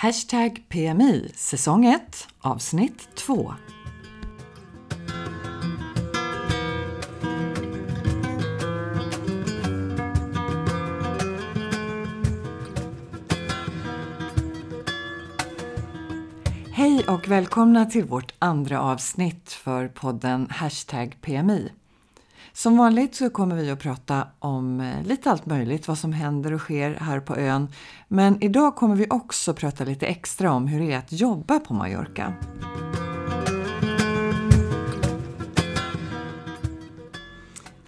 Hashtag PMI säsong 1 avsnitt 2. Hej och välkomna till vårt andra avsnitt för podden Hashtag PMI. Som vanligt så kommer vi att prata om eh, lite allt möjligt, vad som händer och sker här på ön. Men idag kommer vi också prata lite extra om hur det är att jobba på Mallorca.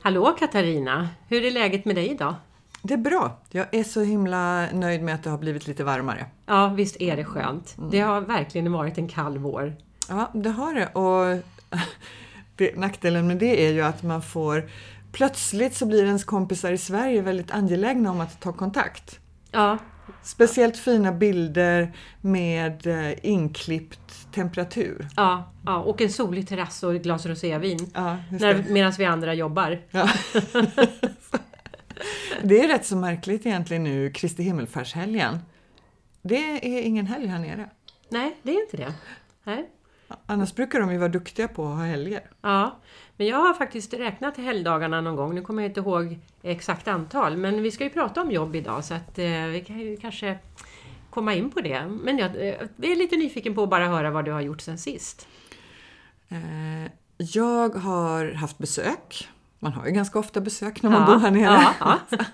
Hallå Katarina! Hur är läget med dig idag? Det är bra. Jag är så himla nöjd med att det har blivit lite varmare. Ja, visst är det skönt. Det har verkligen varit en kall vår. Ja, det har det. Och det, nackdelen med det är ju att man får Plötsligt så blir ens kompisar i Sverige väldigt angelägna om att ta kontakt. Ja, Speciellt fina bilder med eh, inklippt temperatur. ja, ja. och en solig terrass och ett glas rosévin. Ja, medan vi andra jobbar. Ja. det är rätt så märkligt egentligen nu, Kristi himmelfärdshelgen. Det är ingen helg här nere. Nej, det är inte det. Nej. Annars brukar de ju vara duktiga på att ha helger. Ja, men jag har faktiskt räknat helgdagarna någon gång. Nu kommer jag inte ihåg exakt antal, men vi ska ju prata om jobb idag så att eh, vi kan ju kanske komma in på det. Men jag eh, är lite nyfiken på att bara höra vad du har gjort sen sist. Eh, jag har haft besök. Man har ju ganska ofta besök när man Ja, bor här nere. ja, ja.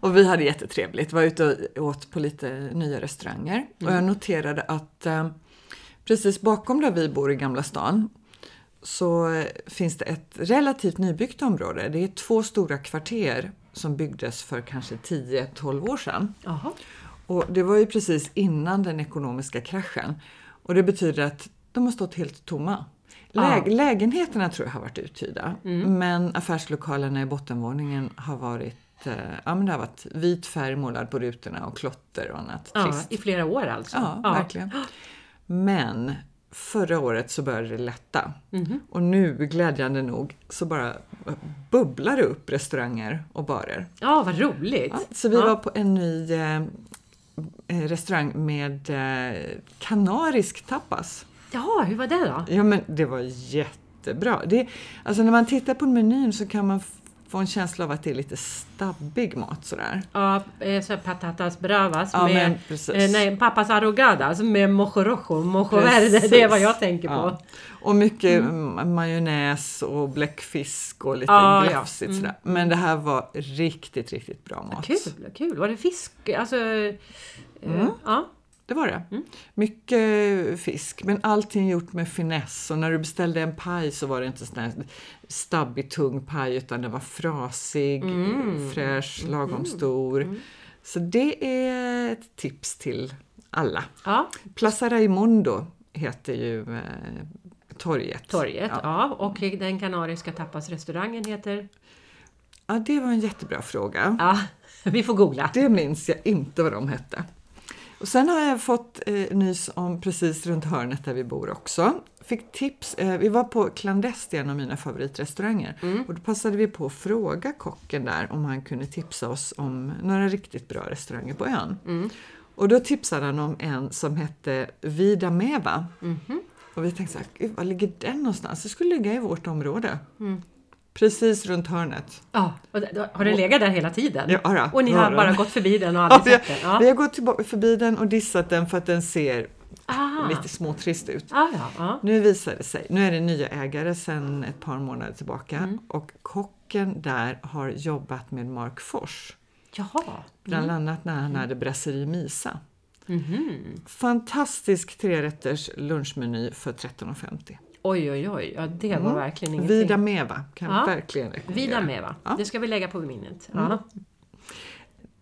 Och vi hade jättetrevligt. Var ute och åt på lite nya restauranger. Och jag noterade att eh, precis bakom där vi bor i Gamla stan så finns det ett relativt nybyggt område. Det är två stora kvarter som byggdes för kanske 10-12 år sedan. Jaha. Och det var ju precis innan den ekonomiska kraschen. Och det betyder att de har stått helt tomma. Lä- Ja. Lägenheterna tror jag har varit uthyrda. Men affärslokalerna i bottenvåningen har varit eh, Ja, men det har varit vit färg målad på rutorna och klotter och annat Ja. I flera år alltså? Ja, verkligen. Men förra året så började det lätta. Mhm. Och nu, glädjande nog, så bara bubblar det upp restauranger och barer. Ja, vad roligt! Ja, så vi Ja. var på en ny eh, eh, restaurang med eh, kanarisk tapas. Jaha, hur var det då? Ja men det var jättebra. Det, alltså när man tittar på menyn så kan man få en känsla av att det är lite stabbig mat sådär. Ja, eh, så patatas bravas Ja, men med... precis. Eh, nej, papas arrogadas med mojo rojo, mojo verde. Det är vad jag tänker på. Ja. Och mycket mm. majonnäs och bläckfisk och lite Ja, ja. glafsigt sådär. Men det här var riktigt, riktigt bra mat. Kul, kul. Var det fisk? Alltså... eh, Mm. Ja. Det var det. Mm. Mycket fisk, men allting gjort med finess. Och när du beställde en paj så var det inte sån här stabbig, tung paj utan den var frasig, Mm. fräsch, lagom stor. Så det är ett tips till alla. ja, Plaza Raimundo heter ju eh, torget. torget. Ja. Ja. Och den kanariska tapasrestaurangen heter... ja, det var en jättebra fråga. Ja, vi får googla. Det minns jag inte vad de hette. Och sen har jag fått eh, nys om precis runt hörnet där vi bor också. Fick tips, eh, vi var på Clandest, en av mina favoritrestauranger. Och då passade vi på att fråga kocken där om han kunde tipsa oss om några riktigt bra restauranger på ön. Och då tipsade han om en som hette Vida Meva. Och vi tänkte så här, "Gud, var ligger den någonstans? Det skulle ligga i vårt område. Precis runt hörnet. Ja, har den legat där hela tiden? Ja, då, och ni har bara gått förbi den och Ja, aldrig vi, sett den? har, vi har gått tillbaka förbi den och dissat den för att den ser Ah. lite småtrist ut. Ah, ja, ja. Nu visar det sig, nu är det nya ägare sedan ett par månader tillbaka Mm. och kocken där har jobbat med Mark Fors. Jaha. Bland annat när han hade Brasserie Misa. Mhm. Fantastisk trerätters lunchmeny för 13,50. Oj, oj, oj. Ja, det var verkligen ingenting. Mm. Vida Meva kan Ja. verkligen rekommendera. Vida med va? Ja. Det ska vi lägga på minnet. Mm. Ja.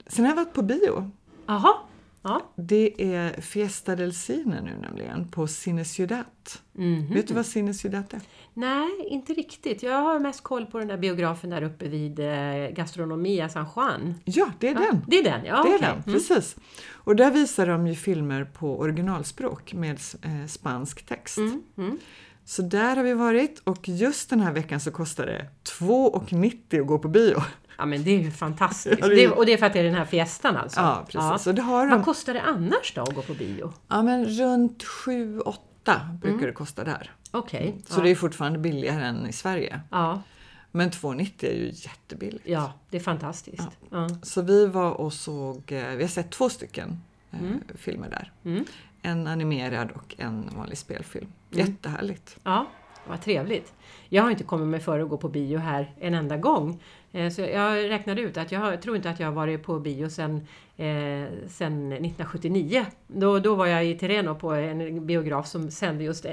Sen har jag varit på bio. Jaha. Ja. Det är Fiesta del Cine nu nämligen på Cine Ciudad. Mhm. Vet du vad Cine Ciudad är? Nej, inte riktigt. Jag har mest koll på den där biografen där uppe vid eh, Gastronomia San Juan. Ja, det är den. Det är den, ja. Det är den, precis. Och där visar de ju filmer på originalspråk med eh, spansk text. Mm. Mm. Så där har vi varit och just den här veckan så kostar det 2,90 att gå på bio. Ja men det är ju fantastiskt. Ja, det är- och det är för att det är den här fiestan alltså? Ja, precis. Och det har de. Vad kostar det annars då att gå på bio? Ja, men runt 7-8 brukar det kosta där. Okej. Så det är fortfarande billigare än i Sverige. ja. Men 2,90 är ju jättebilligt. ja, det är fantastiskt. Ja. Så vi var och såg, eh, vi har sett två stycken eh, filmer där. Mm. En animerad och en vanlig spelfilm. Mm. Jättehärligt. Ja, vad trevligt. Jag har inte kommit mig för att gå på bio här en enda gång. Eh, Så jag räknade ut att jag tror inte att jag har varit på bio sedan, eh, sedan 1979. Då, då var jag i Tireno på en biograf som sände just eh,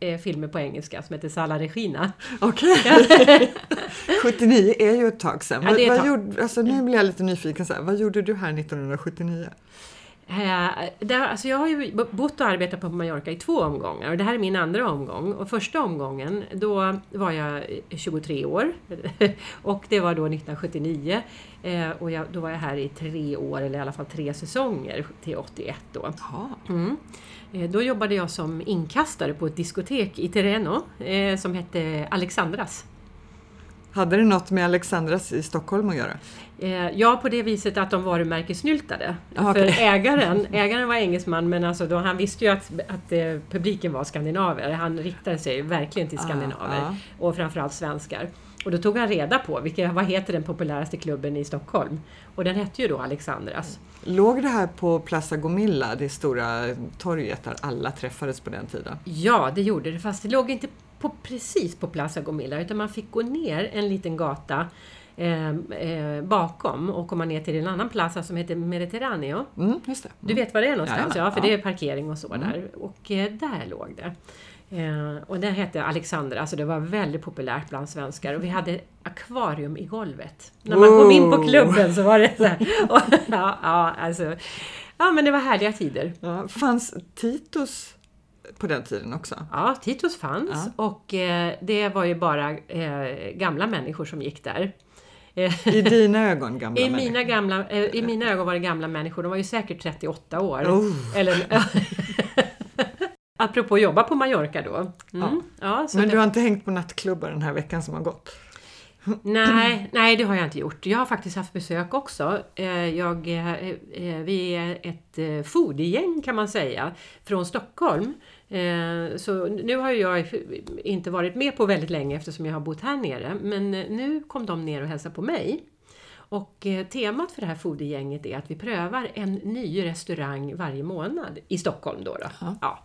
eh, filmer på engelska som heter Sala Regina. Okej. 79 är ju ett tag sedan. Ja, ett tag. vad gjorde, alltså, nu blir jag lite nyfiken. Så här, vad gjorde du här 1979? Eh, där, alltså jag har ju bott och arbetat på Mallorca i två omgångar och det här är min andra omgång. Och första omgången, då var jag eh, 23 år och det var då 1979. Eh, och jag, då var jag här i tre år, eller i alla fall tre säsonger, till 81 då. Mm. Eh, Då jobbade jag som inkastare på ett diskotek i Tireno eh, som hette Alexandras. Hade det något med Alexandras i Stockholm att göra? Eh, ja, på det viset att de varumärkessnyltade. Ah, För ägaren, ägaren var engelsman men alltså då, han visste ju att, att eh, publiken var skandinaver. Han riktade sig verkligen till Ah, skandinaver ah. och framförallt svenskar. Och då tog han reda på vilka, vad heter den populäraste klubben i Stockholm. Och den hette ju då Alexandras. Låg det här på Plaza Gomilla, det stora torget där alla träffades på den tiden? Ja, det gjorde det. Fast det låg inte på, precis på Plaza Gomilla utan man fick gå ner en liten gata eh, eh, bakom och komma ner till en annan plaza som heter Mediterraneo. Mm, just det. Du vet var det är någonstans? Jajamän, Ja, för ja. det är parkering och så där. Och eh, där låg det. Eh, och den hette Alexander, alltså det var väldigt populärt bland svenskar. Och vi hade akvarium i golvet. När man kom in på Wow. klubben så var det så här. Och, ja, ja, alltså, ja, men det var härliga tider. Ja, fanns Titus på den tiden också? Ja, Titus fanns och eh, det var ju bara eh, gamla människor som gick där. I dina ögon, gamla I människor? mina, gamla, eh, I mina ögon var det gamla människor, de var ju säkert 38 år. Oh. Eller, apropå att jobba på Mallorca då. Mm. Ja. så Men det, du har inte hängt på nattklubbar den här veckan som har gått? nej, nej, det har jag inte gjort. Jag har faktiskt haft besök också. Eh, Jag, eh, vi är ett foodiegäng kan man säga, från Stockholm. Eh, Så nu har jag inte varit med på väldigt länge eftersom jag har bott här nere. Men eh, nu kom de ner och hälsade på mig. Och eh, temat för det här foodiegänget är att vi prövar en ny restaurang varje månad i Stockholm. Då, då. Ja.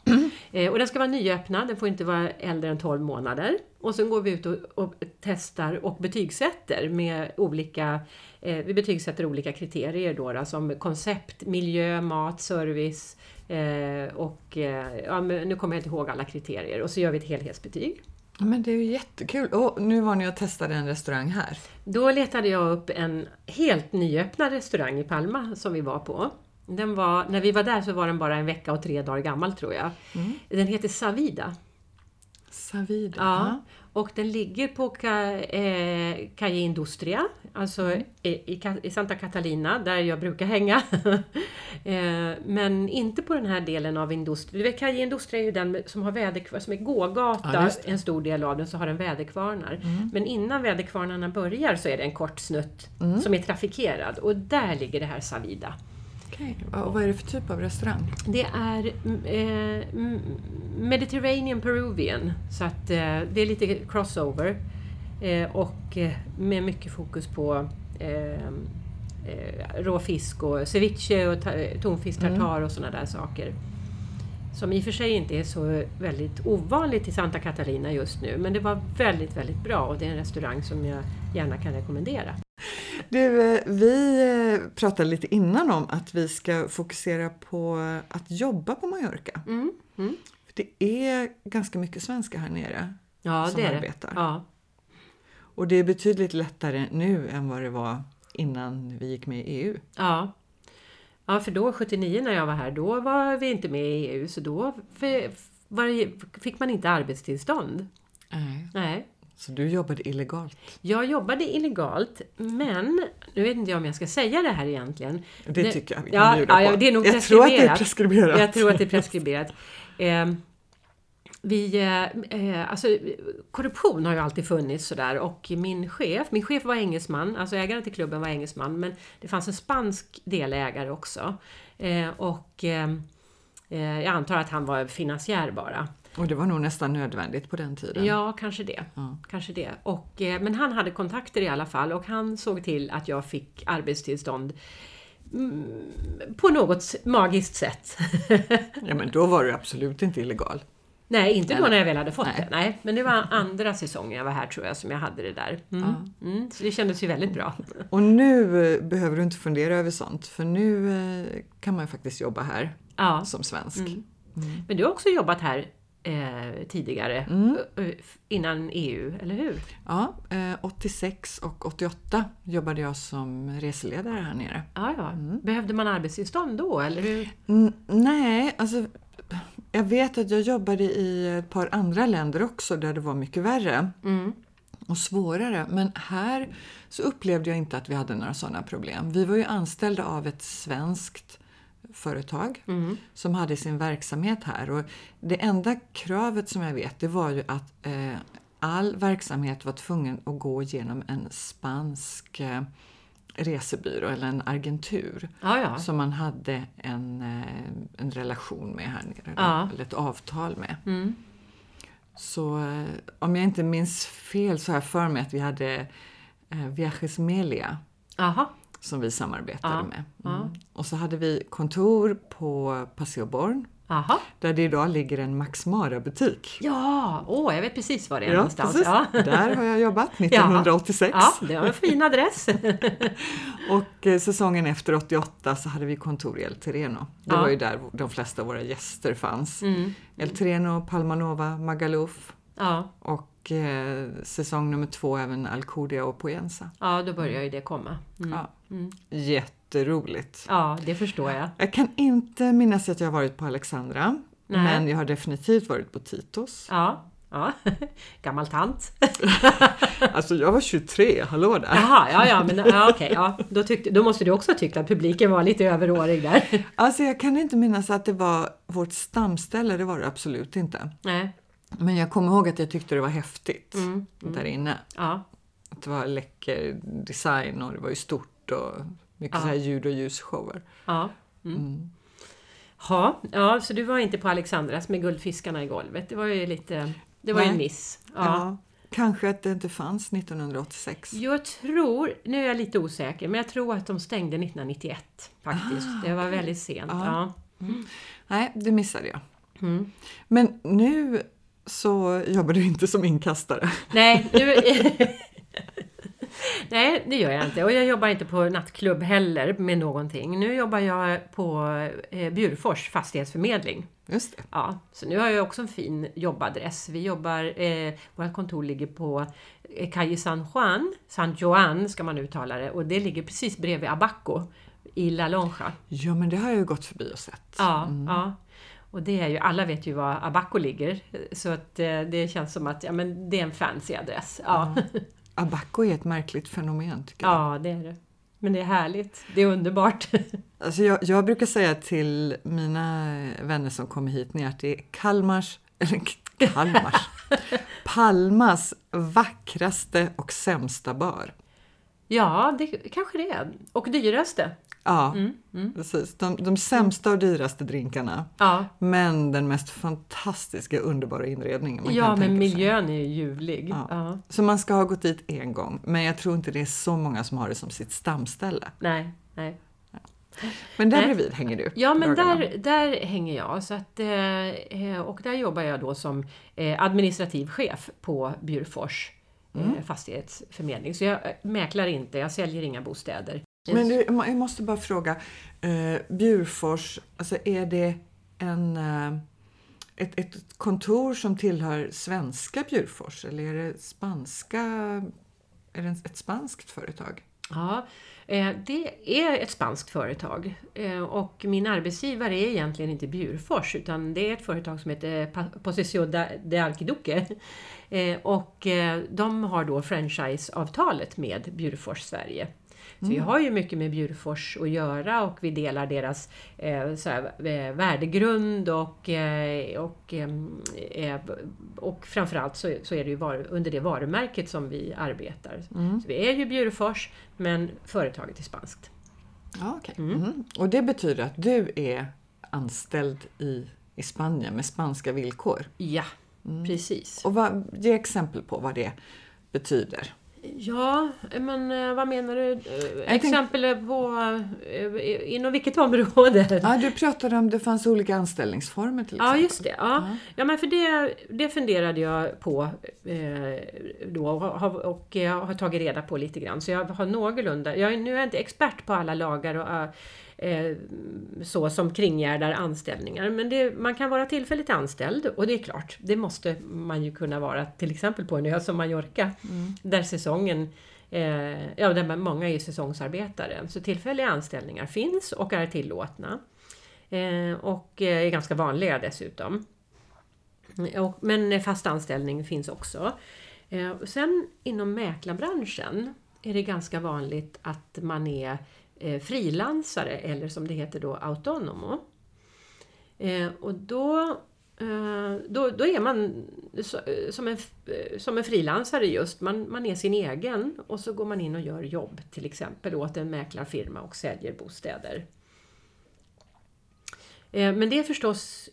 Och den ska vara nyöppnad, den får inte vara äldre än 12 månader. Och sen går vi ut och, och testar och betygsätter med olika, eh, vi betygsätter olika kriterier då, då som koncept, miljö, mat, service eh, och eh, ja, nu kommer jag inte ihåg alla kriterier. Och så gör vi ett helhetsbetyg. Ja, Men det är ju jättekul. Och nu var ni och testade en restaurang här. Då letade jag upp en helt nyöppnad restaurang i Palma som vi var på. Den var, när vi var där så var den bara en vecka och tre dagar gammal tror jag. Den heter Savida. Savida. Ja. Och den ligger på Ca- eh, Calle Industria, alltså i, i, Santa Catalina där jag brukar hänga. eh, men inte på den här delen av Industria. Calle Industria är ju den som har väderkvarnar, som är gågata, Ja, en stor del av den, så har den väderkvarnar. Men innan väderkvarnarna börjar så är det en kort snutt som är trafikerad och där ligger det här Savida. Okej. Och vad är det för typ av restaurang? Det är mm, eh, mm, Mediterranean Peruvian, så att eh, det är lite crossover. Eh, och eh, med mycket fokus på eh, eh, rå fisk och ceviche och ta- tonfisk tartar och sådana där saker. Som i och för sig inte är så väldigt ovanligt i Santa Catalina just nu, men det var väldigt, väldigt bra och det är en restaurang som jag gärna kan rekommendera. Du, eh, vi eh, pratade lite innan om att vi ska fokusera på att jobba på Mallorca. Mm. Mm. Det är ganska mycket svenskar här nere Ja, som det är det. arbetar. Ja. Och det är betydligt lättare nu än vad det var innan vi gick med i EU. Ja. Ja, för då 79 när jag var här, då var vi inte med i EU, så då det, fick man inte arbetstillstånd. Nej. Så du jobbade illegalt. Jag jobbade illegalt, men nu vet inte jag om jag ska säga det här egentligen. Det, Det- tycker jag vi kan ja, bjuda ja, på. det är nog jag tror att det är preskriberat. preskriberat. Jag tror att det är preskriberat. Vi, eh, eh, alltså, korruption har ju alltid funnits sådär och min chef, min chef var engelsman, alltså ägaren till klubben var engelsman, men det fanns en spansk delägare också. Eh, och eh, eh, jag antar att han var finansiär bara. Och det var nog nästan nödvändigt på den tiden. Ja, kanske det. Ja. Kanske det. Och, eh, men han hade kontakter i alla fall och han såg till att jag fick arbetstillstånd mm, på något magiskt sätt. Ja, men då var du absolut inte illegal. Nej, inte då när jag väl hade fått Nej. det. Nej, men det var andra säsongen jag var här tror jag som jag hade det där. Mm. Mm, så det kändes ju väldigt bra. Och nu eh, behöver du inte fundera över sånt, för nu eh, kan man faktiskt jobba här Ja. som svensk. Mm. Men du har också jobbat här eh, tidigare, Mm. eh, innan EU, eller hur? Ja, eh, 86 och 88 jobbade jag som reseledare här nere. Ja, ja. Mm. Behövde man arbetstillstånd då, eller hur? Nej, alltså jag vet att jag jobbade i ett par andra länder också där det var mycket värre Mm. och svårare. Men här så upplevde jag inte att vi hade några sådana problem. Vi var ju anställda av ett svenskt företag Mm. som hade sin verksamhet här. Och det enda kravet som jag vet det var ju att eh, all verksamhet var tvungen att gå genom en spansk eh, resebyrå eller en agentur Ja, ja. som man hade en, eh, en relation med här nere, Ja. eller ett avtal med. Mm. Så eh, om jag inte minns fel så har jag för mig att vi hade eh, Viajes Melia Aha. som vi samarbetade Ja, med. Mm. Och så hade vi kontor på Paseo Born Aha. där det idag ligger en Max Mara-butik. Ja, åh, jag vet precis var det är någonstans. precis. Ja. Där har jag jobbat 1986. ja, det var en fin adress. Och eh, säsongen efter 88 så hade vi kontor i El Terreno. Det Ja. var ju där de flesta av våra gäster fanns. Mm. El Terreno, Palmanova, Magaluf Ja, och eh, säsong nummer två även Alcudia och Poenza. ja, då börjar ju det komma. Mm. Ja. Mm. Jätteroligt. Ja, det förstår jag. Jag kan inte minnas att jag har varit på Alexandra, Nej. men jag har definitivt varit på Titos. Ja, ja. gammal tant. Alltså jag var 23, hallå där! Jaha, ja, ja, men ja, okej, ja. Då, tyckte, då måste du också ha tyckt att publiken var lite överårig där. Alltså jag kan inte minnas att det var vårt stamställe, det var det absolut inte. Nej. Men jag kommer ihåg att jag tyckte det var häftigt Mm. där inne. Ja, Att det var läcker design och det var ju stort och mycket Ja. så här ljud och ljusshower. ja. Mm. Mm. Ha, ja, så du var inte på Alexandras med guldfiskarna i golvet. Det var ju lite... Det var ju en Nej. miss. Ja. Ja. kanske att det inte fanns 1986. Jag tror, nu är jag lite osäker, men jag tror att de stängde 1991 faktiskt. Ah, det var okej. väldigt sent. Ja. Ja. Nej, det missade jag. Mm. Men nu så jobbar du inte som inkastare. Nej, nu... Nej, det gör jag inte. Och jag jobbar inte på nattklubb heller med någonting. Nu jobbar jag på eh, Bjurfors fastighetsförmedling. Just det. Ja, så nu har jag också en fin jobbadress. Vi jobbar, eh, vårt kontor ligger på eh, Calle San Juan, San Juan ska man uttala det, och det ligger precis bredvid Abaco i La Lonja. Ja, men det har jag ju gått förbi och sett. Ja, Mm. ja. Och det är ju, alla vet ju var Abaco ligger, så att eh, det känns som att ja, men det är en fancy adress. Ja, Abaco är ett märkligt fenomen tycker jag. ja det är det. Men det är härligt, det är underbart. Alltså jag, jag brukar säga till mina vänner som kommer hit ner att det är Kalmars, eller Kalmars, Palmas vackraste och sämsta bar. Ja, det kanske det är. Och dyraste. Ja, Mm, mm. precis. De, de sämsta och dyraste drinkarna. Ja, Men den mest fantastiska, underbara inredningen man ja kan men tänka sig. miljön är ju ljuvlig. Ja. Ja. Så man ska ha gått dit en gång, men jag tror inte det är så många som har det som sitt stamställe. Nej, nej. Men där Nej. bredvid hänger du. Ja, men dagarna. där, där hänger jag. Så att, eh, eh, och där jobbar jag då som eh, administrativ chef på Bjurfors Mm. fastighetsförmedling. Så jag mäklar inte, jag säljer inga bostäder. Men du, jag måste bara fråga, eh, Bjurfors, alltså är det en, eh, ett, ett kontor som tillhör svenska Bjurfors eller är det spanska, är det ett spanskt företag? Ja, eh, det är ett spanskt företag eh, och min arbetsgivare är egentligen inte Bjurfors utan det är ett företag som heter Posesio de- Arquiduque. Eh, Och de har då franchiseavtalet med Bjurfors Sverige. Så vi har ju mycket med Bjurfors att göra och vi delar deras eh, så här, eh, värdegrund och, eh, och, eh, och framförallt så, så är det ju var, under det varumärket som vi arbetar. Så vi är ju Bjurfors men företaget är spanskt. Ja, okay. Mm. Och det betyder att du är anställd i, i Spanien med spanska villkor? Ja, precis. Och vad, ge exempel på vad det betyder. Ja, men eh, vad menar du? Jag exempel tänk... på eh, inom vilket område? Ja, du pratade om det fanns olika anställningsformer till exempel. Ja, just det. Ja, ja. ja men för det, det funderade jag på eh, då och, och jag har tagit reda på lite grann. Så jag har någorlunda, jag är, nu är jag inte expert på alla lagar och eh, så som kringgärdar anställningar. Men det, man kan vara tillfälligt anställd och det är klart, det måste man ju kunna vara till exempel på en ö som Mallorca mm. där säsongen eh, ja, där många är säsongsarbetare. Så tillfälliga anställningar finns och är tillåtna. Eh, och är ganska vanliga dessutom. Och, men fast anställning finns också. Eh, sen inom mäklarbranschen är det ganska vanligt att man är Eh, frilansare eller som det heter då autonomo. Eh, och då, eh, då, då är man eh, som, en, eh, som en frilansare just, man, man är sin egen och så går man in och gör jobb till exempel åt en mäklarfirma och säljer bostäder. Eh, men det är förstås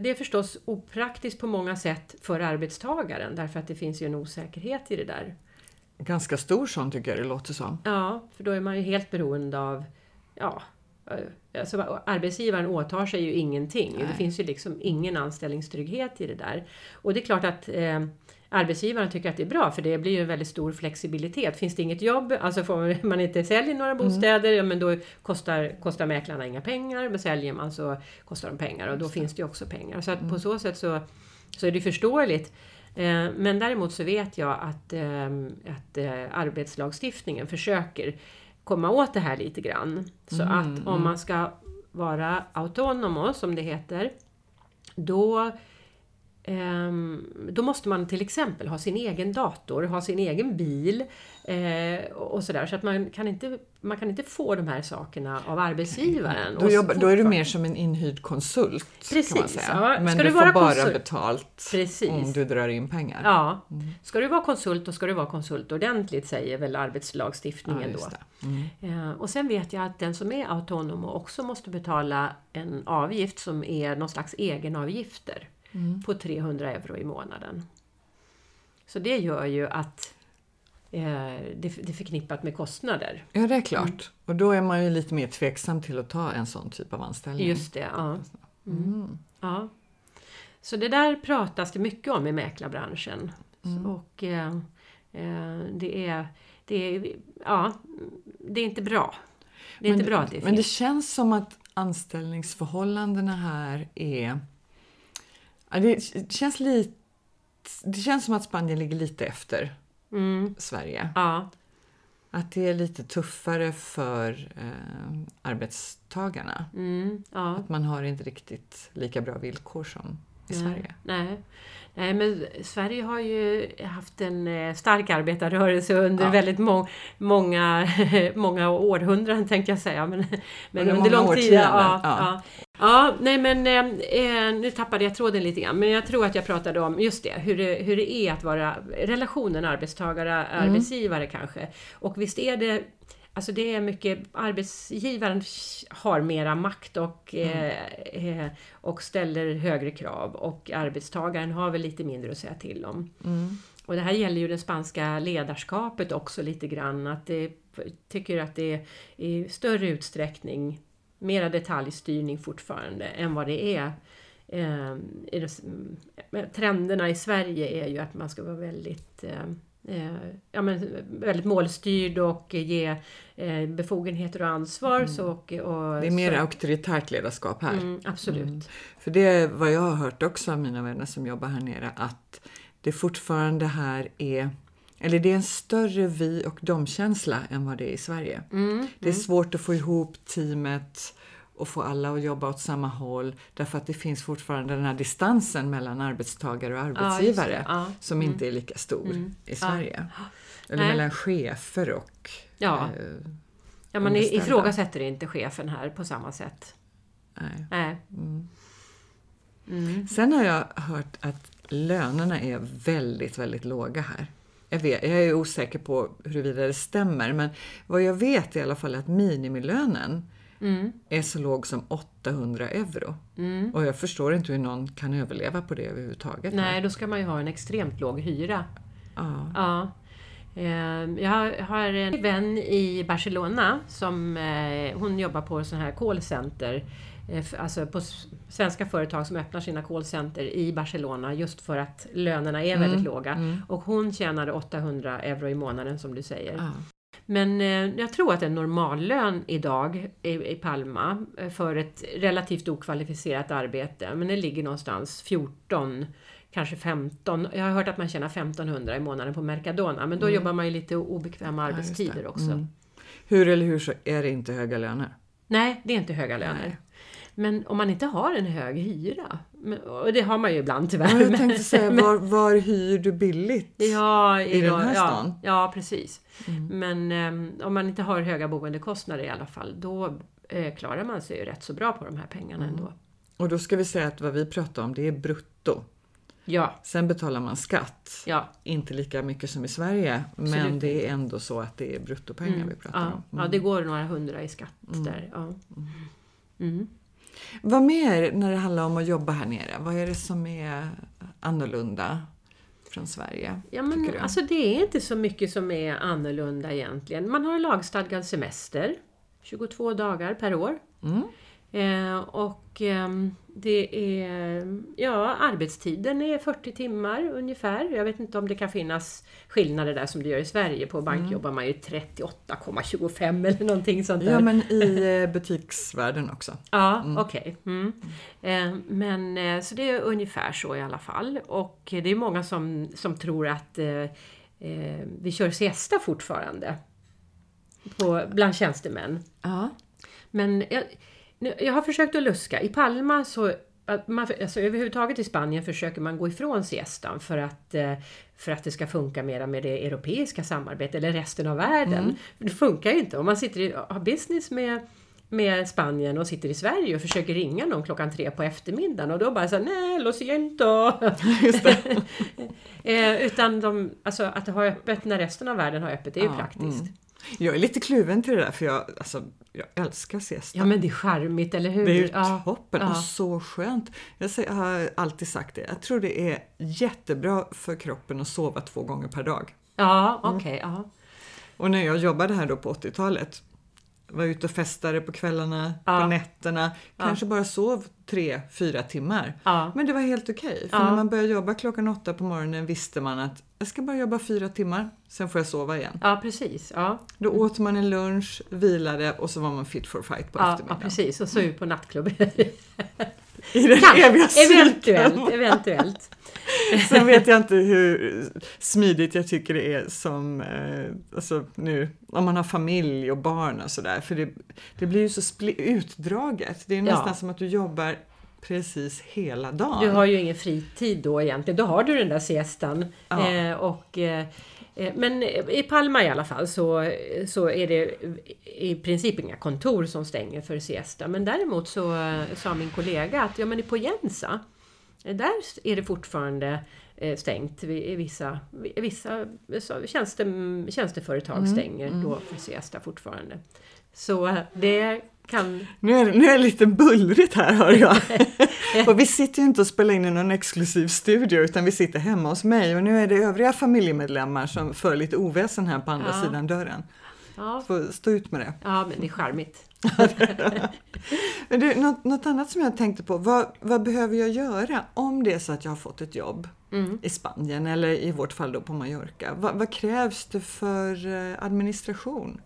det är förstås opraktiskt på många sätt för arbetstagaren därför att det finns ju en osäkerhet i det där ganska stor sån tycker jag det låter som. Ja, för då är man ju helt beroende av ja, eh, alltså, arbetsgivaren åtar sig ju ingenting. Nej. Det finns ju liksom ingen anställningstrygghet i det där. Och det är klart att eh, arbetsgivaren tycker att det är bra för det blir ju en väldigt stor flexibilitet. Finns det inget jobb, alltså får man inte sälja några mm. bostäder, mm. ja, men då kostar, kostar mäklarna inga pengar. Men säljer man så kostar de pengar och då finns det ju också pengar. Så att mm. på så sätt så, så är det förståeligt. Eh, men däremot så vet jag att, ehm, att eh, arbetslagstiftningen försöker komma åt det här lite grann. Så mm, att om mm. man ska vara autonomo, som det heter, då då måste man till exempel ha sin egen dator, ha sin egen bil eh, och sådär. Så att man kan, inte, man kan inte få de här sakerna av arbetsgivaren. Då, jobbar, då är du mer som en inhyrd konsult. Precis, kan man säga. Ja. Men ska du, du får bara konsult? betalt Precis. om du drar in pengar. Ja. Mm. Ska du vara konsult, då ska du vara konsult ordentligt, säger väl arbetslagstiftningen ja, då. Mm. Eh, och sen vet jag att den som är autonom också måste betala en avgift som är någon slags egenavgifter mm. på 300 euro i månaden. Så det gör ju att eh, det, det är förknippat med kostnader. Ja, det är klart. Mm. Och då är man ju lite mer tveksam till att ta en sån typ av anställning. Just det, ja. Mm. mm. ja. Så det där pratas det mycket om i mäklarbranschen. Mm. Och eh, eh, det, är, det, är, ja, det är inte bra. Det är men, inte bra att det finns. Men det känns som att anställningsförhållandena här är Ja, det, känns lite, det känns som att Spanien ligger lite efter mm. Sverige. Ja. Att det är lite tuffare för eh, arbetstagarna. Mm, ja. Att man har inte riktigt lika bra villkor som i nej, Sverige. Nej. nej, men Sverige har ju haft en eh, stark arbetarrörelse under ja. väldigt må många, många århundraden tänkte jag säga. Men, men under lång tid. Ja, ja. Ja, nej men eh, eh, nu tappade jag tråden lite grann, men jag tror att jag pratade om just det, hur det, hur det är att vara relationen arbetstagare-arbetsgivare mm. kanske. Och visst är det Alltså det är mycket, arbetsgivaren har mera makt och, mm. eh, eh och ställer högre krav och arbetstagaren har väl lite mindre att säga till om. Mm. Och det här gäller ju det spanska ledarskapet också lite grann, att det tycker att det är i större utsträckning mera detaljstyrning fortfarande än vad det är. Eh, trenderna i Sverige är ju att man ska vara väldigt eh, ja, men väldigt målstyrd och ge eh, befogenheter och ansvar. Mm. Så, och, och, det är mer så. auktoritärt ledarskap här. Mm, absolut. Mm. För det är vad jag har hört också av mina vänner som jobbar här nere att det fortfarande här är eller det är en större vi och dom-känsla än vad det är i Sverige. Mm, det är mm. svårt att få ihop teamet och få alla att jobba åt samma håll därför att det finns fortfarande den här distansen mellan arbetstagare och arbetsgivare ja, ja. som mm. inte är lika stor mm. i Sverige. Ja. Eller Nej. mellan chefer och... Ja. eh, Ja, man ifrågasätter inte chefen här på samma sätt. nej. Nej. Mm. Sen har jag hört att lönerna är väldigt, väldigt låga här. Jag, vet, jag är osäker på huruvida det stämmer, men vad jag vet i alla fall är att minimilönen Mm. är så låg som 800 euro. Mm. Och jag förstår inte hur någon kan överleva på det överhuvudtaget. Nej, då ska man ju ha en extremt låg hyra. Ja. Ja. Eh, Jag har en vän i Barcelona som eh, hon jobbar på sån här callcenter. eh, Alltså på svenska företag som öppnar sina callcenter i Barcelona just för att lönerna är väldigt låga. Och hon tjänade 800 euro i månaden som du säger. Ja. Men eh, jag tror att en normallön idag i, Palma eh, för ett relativt okvalificerat arbete, men det ligger någonstans 14, kanske 15. Jag har hört att man tjänar 1500 i månaden på Mercadona, men då jobbar man ju lite obekväma Mm. Ja, arbetstider också. Mm. Hur eller hur så är det inte höga löner. Nej, det är inte höga löner. Nej. Men om man inte har en hög hyra, men, och det har man ju ibland tyvärr. Ja, jag men- tänkte säga, var, var hyr du billigt? Ja, I den här ja, stan? Mm. Ja, precis. Men eh, om man inte har höga boendekostnader i alla fall, då eh, klarar man sig ju rätt så bra på de här pengarna Mm. ändå. Och då ska vi säga att vad vi pratar om det är brutto. Ja, Sen betalar man skatt. ja. Inte lika mycket som i Sverige, men Absolut det är ändå så att det är bruttopengar vi pratar Ja, om. Mm. ja, det går några hundra i skatt där. Ja. Vad mer när det handlar om att jobba här nere? Vad är det som är annorlunda från Sverige? Ja, men alltså det är inte så mycket som är annorlunda egentligen. Man har lagstadgad semester, 22 dagar per år. Mm. Eh, och ehm, det är, ja, arbetstiden är 40 timmar ungefär. Jag vet inte om det kan finnas skillnader där som det gör i Sverige. På bank Mm. jobbar man ju 38,25 eller någonting sånt där. Ja, men i eh, butiksvärlden också. Ja, okej. Mm. Eh, men eh, så det är ungefär så i alla fall. Och det är många som, som tror att eh, eh, vi kör siesta fortfarande. På, bland tjänstemän. Ja. Men jag, nu- jag har försökt att luska. I Palma så att man, alltså överhuvudtaget i Spanien försöker man gå ifrån siestan för att, eh, för att det ska funka mera med det europeiska samarbetet eller resten av världen. För Det funkar ju inte. Om man sitter i, har business med, med Spanien och sitter i Sverige och försöker ringa någon klockan tre på eftermiddagen och då bara så nej, lo siento. Eh, utan de, alltså, att ha öppet när resten av världen har öppet, det är ju Ja, praktiskt. mm. Jag är lite kluven till det där för jag, alltså, jag älskar siesta. Ja men det är charmigt, eller hur? Det är ju ja. toppen ja. och så skönt. Jag säger- jag har alltid sagt det. Jag tror det är jättebra för kroppen att sova två gånger per dag. Ja, okej. ja. Och när jag jobbade här då på 80-talet, var ute och festade på kvällarna, Ja. på nätterna, kanske bara sov tre, fyra timmar. Ja. Men det var helt okej, för Ja. när man började jobba klockan åtta på morgonen visste man att jag ska bara jobba fyra timmar, sen får jag sova igen. Ja, precis. Ja. Då åt man en lunch, vilade och så var man fit for fight på Ja, ja, eftermiddagen. precis. Och så ut på nattklubb. I den Kanske. eviga cirkeln. eventuellt, eventuellt. Sen vet jag inte hur smidigt jag tycker det är som, eh, alltså nu, om man har familj och barn och sådär, för det, det blir ju så utdraget. Det är nästan Ja. som att du jobbar precis hela dagen. Du har ju ingen fritid då egentligen. Då har du den där siestan. Ja. Eh, och, eh, eh, men i Palma i alla fall så, så är det i princip inga kontor som stänger för siesta. Men däremot så eh, sa min kollega att ja, men i Poyensa, eh, där är det fortfarande stängt. I vissa, vissa tjänste, tjänsteföretag stänger då för siesta fortfarande. Så det kan... Nu är, nu är det lite bullrigt här hör jag. och vi sitter ju inte och spelar in i någon exklusiv studio utan vi sitter hemma hos mig och nu är det övriga familjemedlemmar som för lite oväsen här på andra Ja. sidan dörren. Ja, Får stå ut med det. ja men det är charmigt. Men du, något, något annat som jag tänkte på, vad, vad behöver jag göra om det är så att jag har fått ett jobb Mm. i Spanien eller i vårt fall då på Mallorca? Vad, vad krävs det för eh, administration?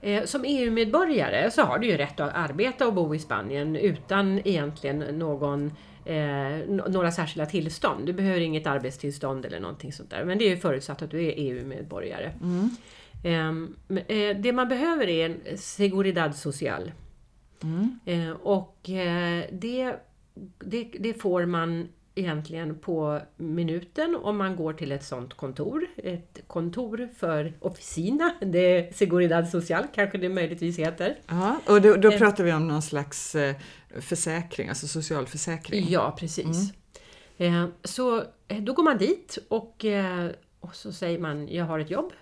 Eh, Som EU-medborgare så har du ju rätt att arbeta och bo i Spanien utan egentligen någon, eh, några särskilda tillstånd. Du behöver inget arbetstillstånd eller någonting sånt där. Men det är ju förutsatt att du är EU-medborgare. Ehm, men, eh, det man behöver är en Seguridad Social. Eh, och eh, det, det, det får man egentligen på minuten om man går till ett sådant kontor. Ett kontor för Officina, det är Seguridad Social kanske det möjligtvis heter. Ja, och då, då Eh. pratar vi om någon slags eh, försäkring, alltså socialförsäkring. Ja, precis. Eh, så då går man dit och, och så säger man jag har ett jobb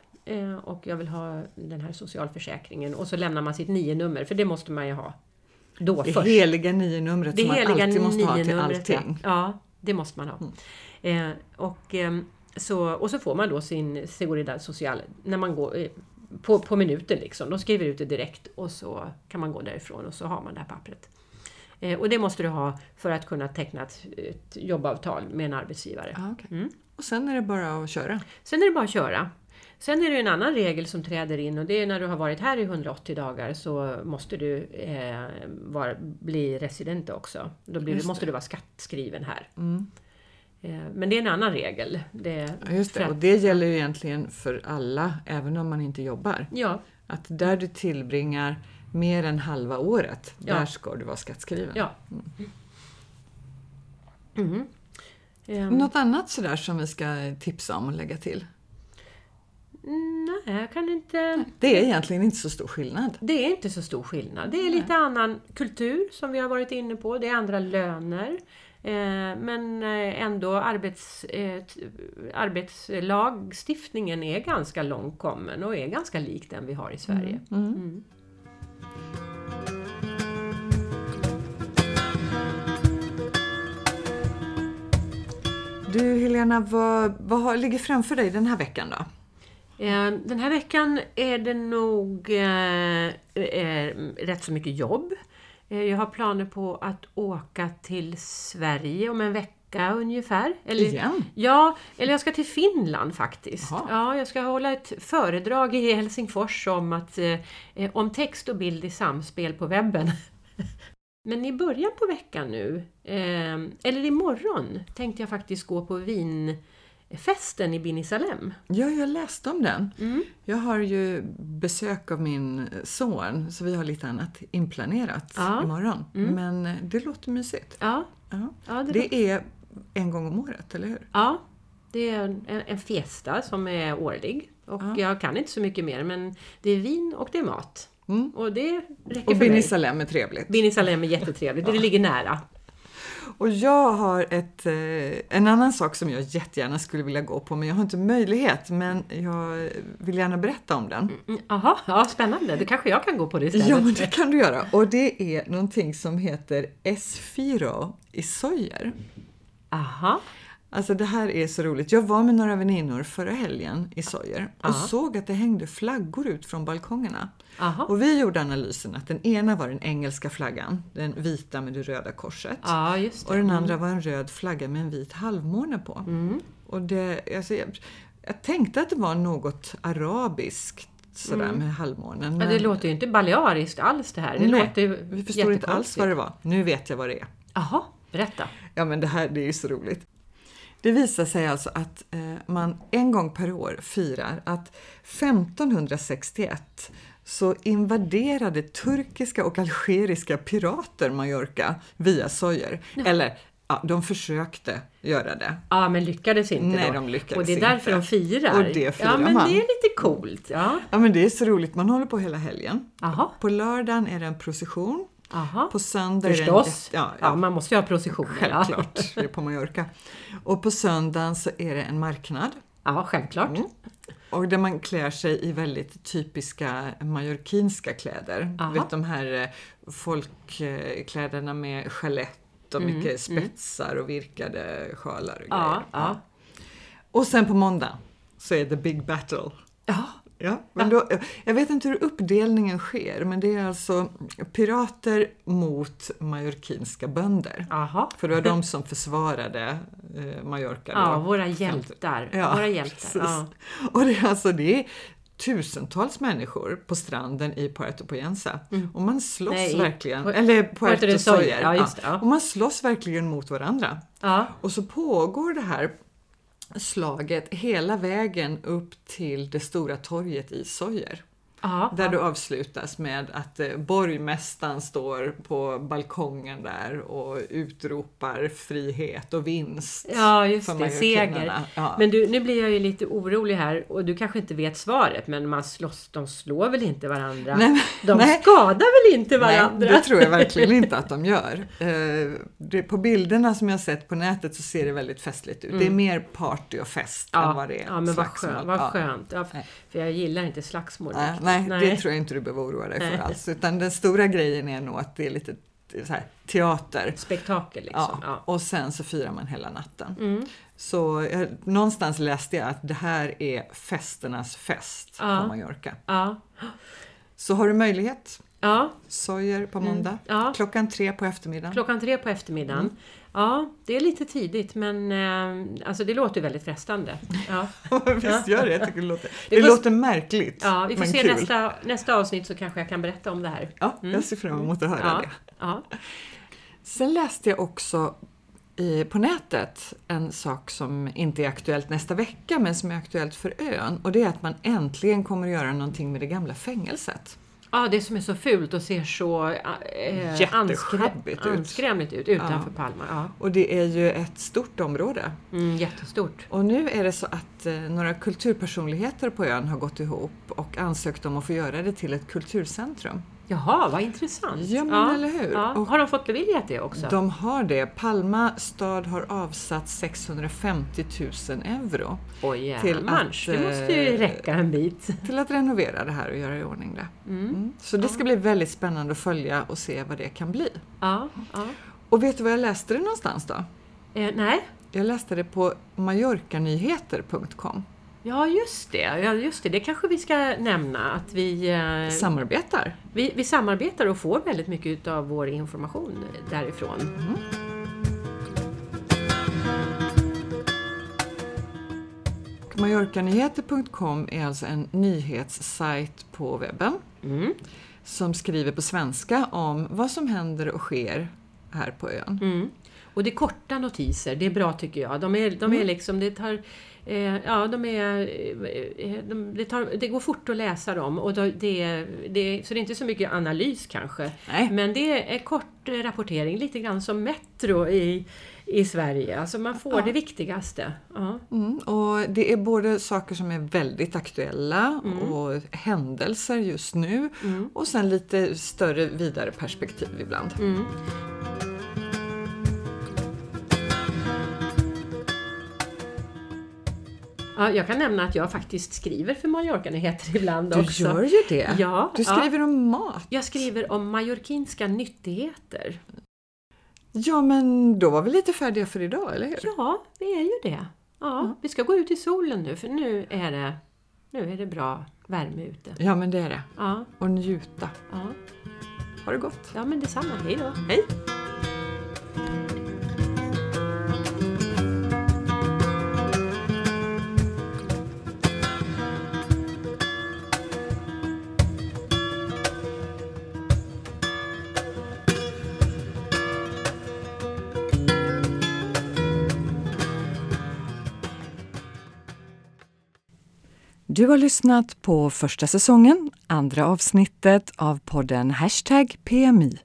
och jag vill ha den här socialförsäkringen och så lämnar man sitt nio-nummer för det måste man ju ha då Det först. heliga nio-numret som man alltid måste ha till allting. Ja, det måste man ha. Eh, och, ehm, så, och så får man då sin Seguridad Social när man går eh, på, på minuten liksom. De skriver ut det direkt och så kan man gå därifrån och så har man det här pappret. Eh, och det måste du ha för att kunna teckna ett, ett jobbavtal med en arbetsgivare. Ja, okej. Mm. Och sen är det bara att köra. Sen är det bara att köra. Sen är det en annan regel som träder in och det är när du har varit här i 180 dagar så måste du eh, vara, bli resident också. Då blir, måste du vara skattskriven här. Mm. Eh, men det är en annan regel. Det, just det. Och det gäller ju egentligen för alla, även om man inte jobbar. Ja, Att där du tillbringar mer än halva året, Ja. där ska du vara skattskriven. ja. Mhm. Ehm, Något annat sådär som vi ska tipsa om och lägga till? Nej, jag kan inte... Det är egentligen inte så stor skillnad. Det är inte så stor skillnad. Det är lite annan kultur som vi har varit inne på. Det är andra löner. Eh, men eh, ändå arbets, eh, arbetslagstiftningen är ganska långt kommen och är ganska lik den vi har i Sverige. Mm. Du Helena, vad, vad har, ligger framför dig den här veckan då? Eh, Den här veckan är det nog eh, eh, rätt så mycket jobb. Eh, Jag har planer på att åka till Sverige om en vecka ungefär. Eller, Igen? Ja, eller jag ska till Finland faktiskt. Ja, jag ska hålla ett föredrag i Helsingfors om, att, om text och bild i samspel på webben. Men i början på veckan nu, eh, eller imorgon, tänkte jag faktiskt gå på vinfesten i Binisalem. Ja, jag läste om den. Mm. Jag har ju besök av min son, så vi har lite annat inplanerat Ja. imorgon. Men eh, det låter mysigt. Ja, Ja. ja, det, Det är en gång om året, eller hur? ja, det är en, en fiesta som är årlig. Och Ja. jag kan inte så mycket mer, men det är vin och det är mat. Mm. Och det räcker Och för mig. Binisalem är trevligt. Binisalem är jättetrevligt, det ligger nära. Och jag har ett, eh, en annan sak som jag jättegärna skulle vilja gå på, men jag har inte möjlighet. Men jag vill gärna berätta om den. Mm, Jaha, ja, spännande. Då kanske jag kan gå på det istället. Ja, men det kan du göra. Och det är någonting som heter S4 i Sojer. Aha, Alltså det här är så roligt. Jag var med några väninnor förra helgen i Sojer och Ja. såg att det hängde flaggor ut från balkongerna. aha. Och vi gjorde analysen att den ena var den engelska flaggan, den vita med det röda korset. Just det. Och den andra var en röd flagga med en vit halvmåne på. Mm. Och det, alltså, jag, jag tänkte att det var något arabiskt sådär med halvmånen. Mm. Ja, det men låter ju inte baleariskt alls det här. Det Nej, låter ju vi förstår inte alls vad det var. Nu vet jag vad det är. Jaha, berätta. Ja men det här det är ju så roligt. Det visar sig alltså att eh, man en gång per år firar att 1561 så invaderade turkiska och algeriska pirater Mallorca via Sojer. Eller ja, de försökte göra det. Ja, men lyckades inte Nej, då. de lyckades Och det är därför inte. de firar. Och det firar Ja, men man. det är lite coolt. Ja, Ja men det är så roligt, man håller på hela helgen. Jaha, På lördagen är det en procession, aha. på söndag det Förstås. jätte- ja, Ja, ja, man måste ju ha processioner. självklart, det är på Mallorca. Och på söndagen så är det en marknad. Ja, ja självklart. Mm. Och där man klär sig i väldigt typiska mallorquinska kläder. Aha. Vet de här eh, folkkläderna med chalett och Mm, mycket spetsar och virkade sjalar och grejer. Ja, ja. Och sen på måndag så är the big battle. Ja, Ja, men då, jag vet inte hur uppdelningen sker, men det är alltså pirater mot mallorquinska bönder. aha. För det var de som försvarade eh, Mallorca. då. Ja, våra hjältar. Ja, våra hjältar. Ja. Och det är alltså det är tusentals människor på stranden i Puerto Poyensa. Och man slåss Mm. Nej, verkligen, Pu- eller Puerto Puerto, Soller. ja, ja. Och man slåss verkligen mot varandra. Och så pågår det här slaget hela vägen upp till det stora torget i Sojer. Ja, Där ja. du avslutas med att eh, borgmästaren står på balkongen där och utropar frihet och vinst. Ja, just det. Seger. Ja. Men du, nu blir jag ju lite orolig här och du kanske inte vet svaret men man slåss, de slår väl inte varandra? Nej, de nej. skadar väl inte Nej, varandra? det tror jag verkligen inte att de gör. Eh, det, på bilderna som jag sett på nätet så ser det väldigt festligt ut. Det är mer party och fest än vad det är Mm. ja, men vad skönt. Vad Ja. skönt. Ja, Nej. för jag gillar inte slagsmål. Nej, riktigt. Nej, det tror jag inte du behöver oroa dig Nej. för alls. Utan den stora grejen är nog att det är lite här, teater. Spektakel liksom. Ja, Ja. och sen så firar man hela natten. Mm. Så jag, någonstans läste jag att det här är festernas fest Ja. på Mallorca. Ja. Så har du möjlighet, ja, Sojer på måndag, Mm. ja. klockan tre på eftermiddagen. klockan tre på eftermiddagen. Mm. Ja, det är lite tidigt men eh, alltså det låter väldigt frestande. Ja, Visst gör det, jag tycker det låter, det får- låter märkligt ja vi får men se kul. nästa, nästa avsnitt så kanske jag kan berätta om det här. Ja, jag ser fram emot att höra Ja, det. ja. Sen läste jag också i, på nätet en sak som inte är aktuellt nästa vecka men som är aktuellt för ön och det är att man äntligen kommer att göra någonting med det gamla fängelset. Ja, det som är så fult och ser så eh, Jätteschabbigt anskrä- ut. anskrämligt ut utanför Palma. Ja. Och det är ju ett stort område. Mm, jättestort. Och nu är det så att eh, några kulturpersonligheter på ön har gått ihop och ansökt om att få göra det till ett kulturcentrum. Jaha, vad intressant. Ja, men eller hur? Ja. Och- Har de fått beviljat det också? De har det. Palma stad har avsatt 650 000 euro Oj till att, det måste ju eh, räcka en bit. till att renovera det här och göra i ordning det. Mm. Så det ska bli väldigt spännande att följa och se vad det kan bli. Ja, ja. Och vet du var jag läste det någonstans då? Eh, nej, Jag läste det på mallorcanyheter.com. ja just det. Ja, just det. Det kanske vi ska nämna att vi, eh, Samarbetar. vi, vi samarbetar och får väldigt mycket av vår information därifrån. Mallorcanyheter.com är alltså en nyhetssajt på webben Mm. som skriver på svenska om vad som händer och sker här på ön. Mm. Och det är korta notiser, det är bra tycker jag. De är, de är liksom, det tar... Eh, ja, de är... Eh, de, det, tar, det går fort att läsa dem och då, det, det, så det är inte så mycket analys kanske. Nej. Men det är kort eh, rapportering, lite grann som Metro i, i Sverige. Alltså man får Ja. det viktigaste. Ja. Mm, och det är både saker som är väldigt aktuella och händelser just nu och sen lite större vidare perspektiv ibland. Ja, jag kan nämna att jag faktiskt skriver för Mallorca-nyheter ibland Du också. gör ju det! Ja, du ja. skriver om mat. Jag skriver om mallorquinska nyttigheter. Ja, men då var vi lite färdiga för idag, eller hur? Ja, vi är ju det. Ja, Vi ska gå ut i solen nu för nu är det, nu är det bra värme ute. Ja, men det är det. Ja, Och njuta. ja, Ha det gott! ja men detsamma. Hej då! Hej! Du har lyssnat på första säsongen, andra avsnittet av podden Hashtag PMI.